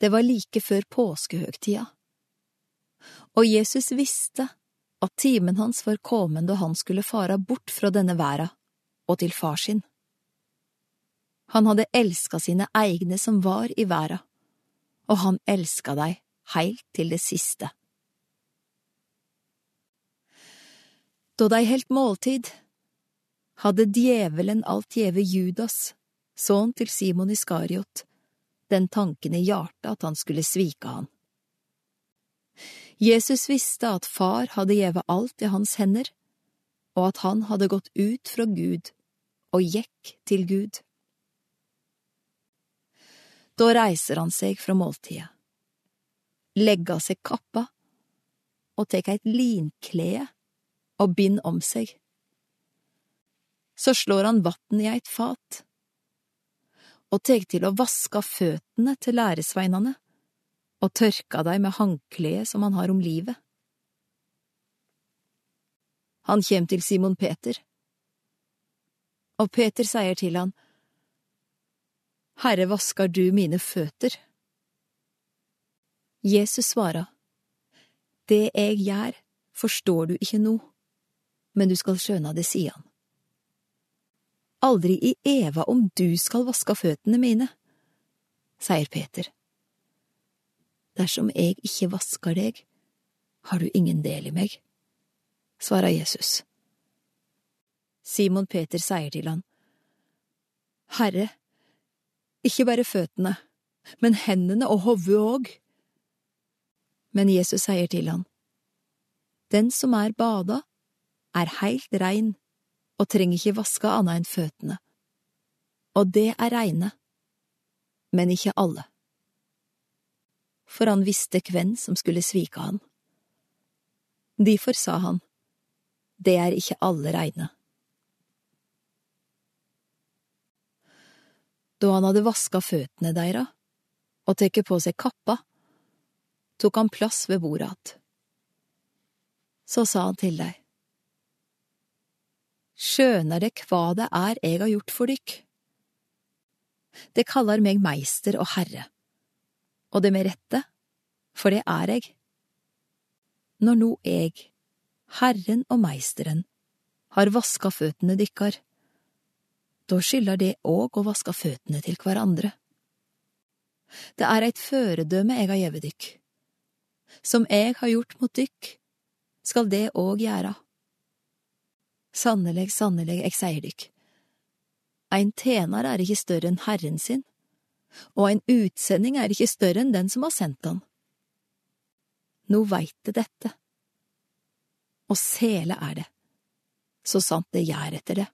Det var like før påskehøgtida, og Jesus visste at timen hans var kommet da han skulle fara bort fra denne verda og til far sin. Han hadde elska sine egne som var i verda, og han elska deg heilt til det siste. Da de helt måltid, hadde djevelen alt gjeve Judas, sønn til Simon Iskariot, den tanken i hjertet at han skulle svike han. Jesus visste at far hadde gjeve alt i hans hender, og at han hadde gått ut fra Gud og gikk til Gud. Da reiser han seg fra måltidet, legger av seg kappa og tek et linklede og bind om seg. Så slår han vann i eit fat og tek til å vaske føttene til læresveinane og tørka dei med handkleet som han har om livet. Han kjem til Simon Peter, og Peter sier til han, Herre, vaskar du mine føtter? Jesus svarer, Det eg gjør, forstår du ikke nå, men du skal skjøna det, sier han. Aldri i eva om du skal vaske føttene mine, sier Peter. Dersom jeg ikke vasker deg, har du ingen del i meg, svarer Jesus. Simon Peter sier til han, Herre, ikke bare føttene, men hendene og hodet òg. Men Jesus sier til han, Den som er bada, er heilt rein og trenger ikke vaske annet enn føttene. Og det er reine, men ikke alle. For han visste hvem som skulle svike han. Derfor sa han, det er ikke alle reine. Da han hadde vaska føttene deira og tatt på seg kappa, tok han plass ved bordet att. Så sa han til dei, Skjønar dere hva det er eg har gjort for dykk? Det kaller meg meister og herre, og det med rette, for det er eg. Når nå eg, Herren og Meisteren, har vaska føttene dykkar, da skylder det òg å vaske føttene til hverandre. Det er eit føredøme eg har gjeve dykk. Som eg har gjort mot dykk, skal det òg gjera. Sannelig, sannelig, eg sier dykk, ein tjener er ikke større enn herren sin, og ein utsending er ikke større enn den som har sendt han. Nå veit det dette, og sele er det, så sant det gjør etter det.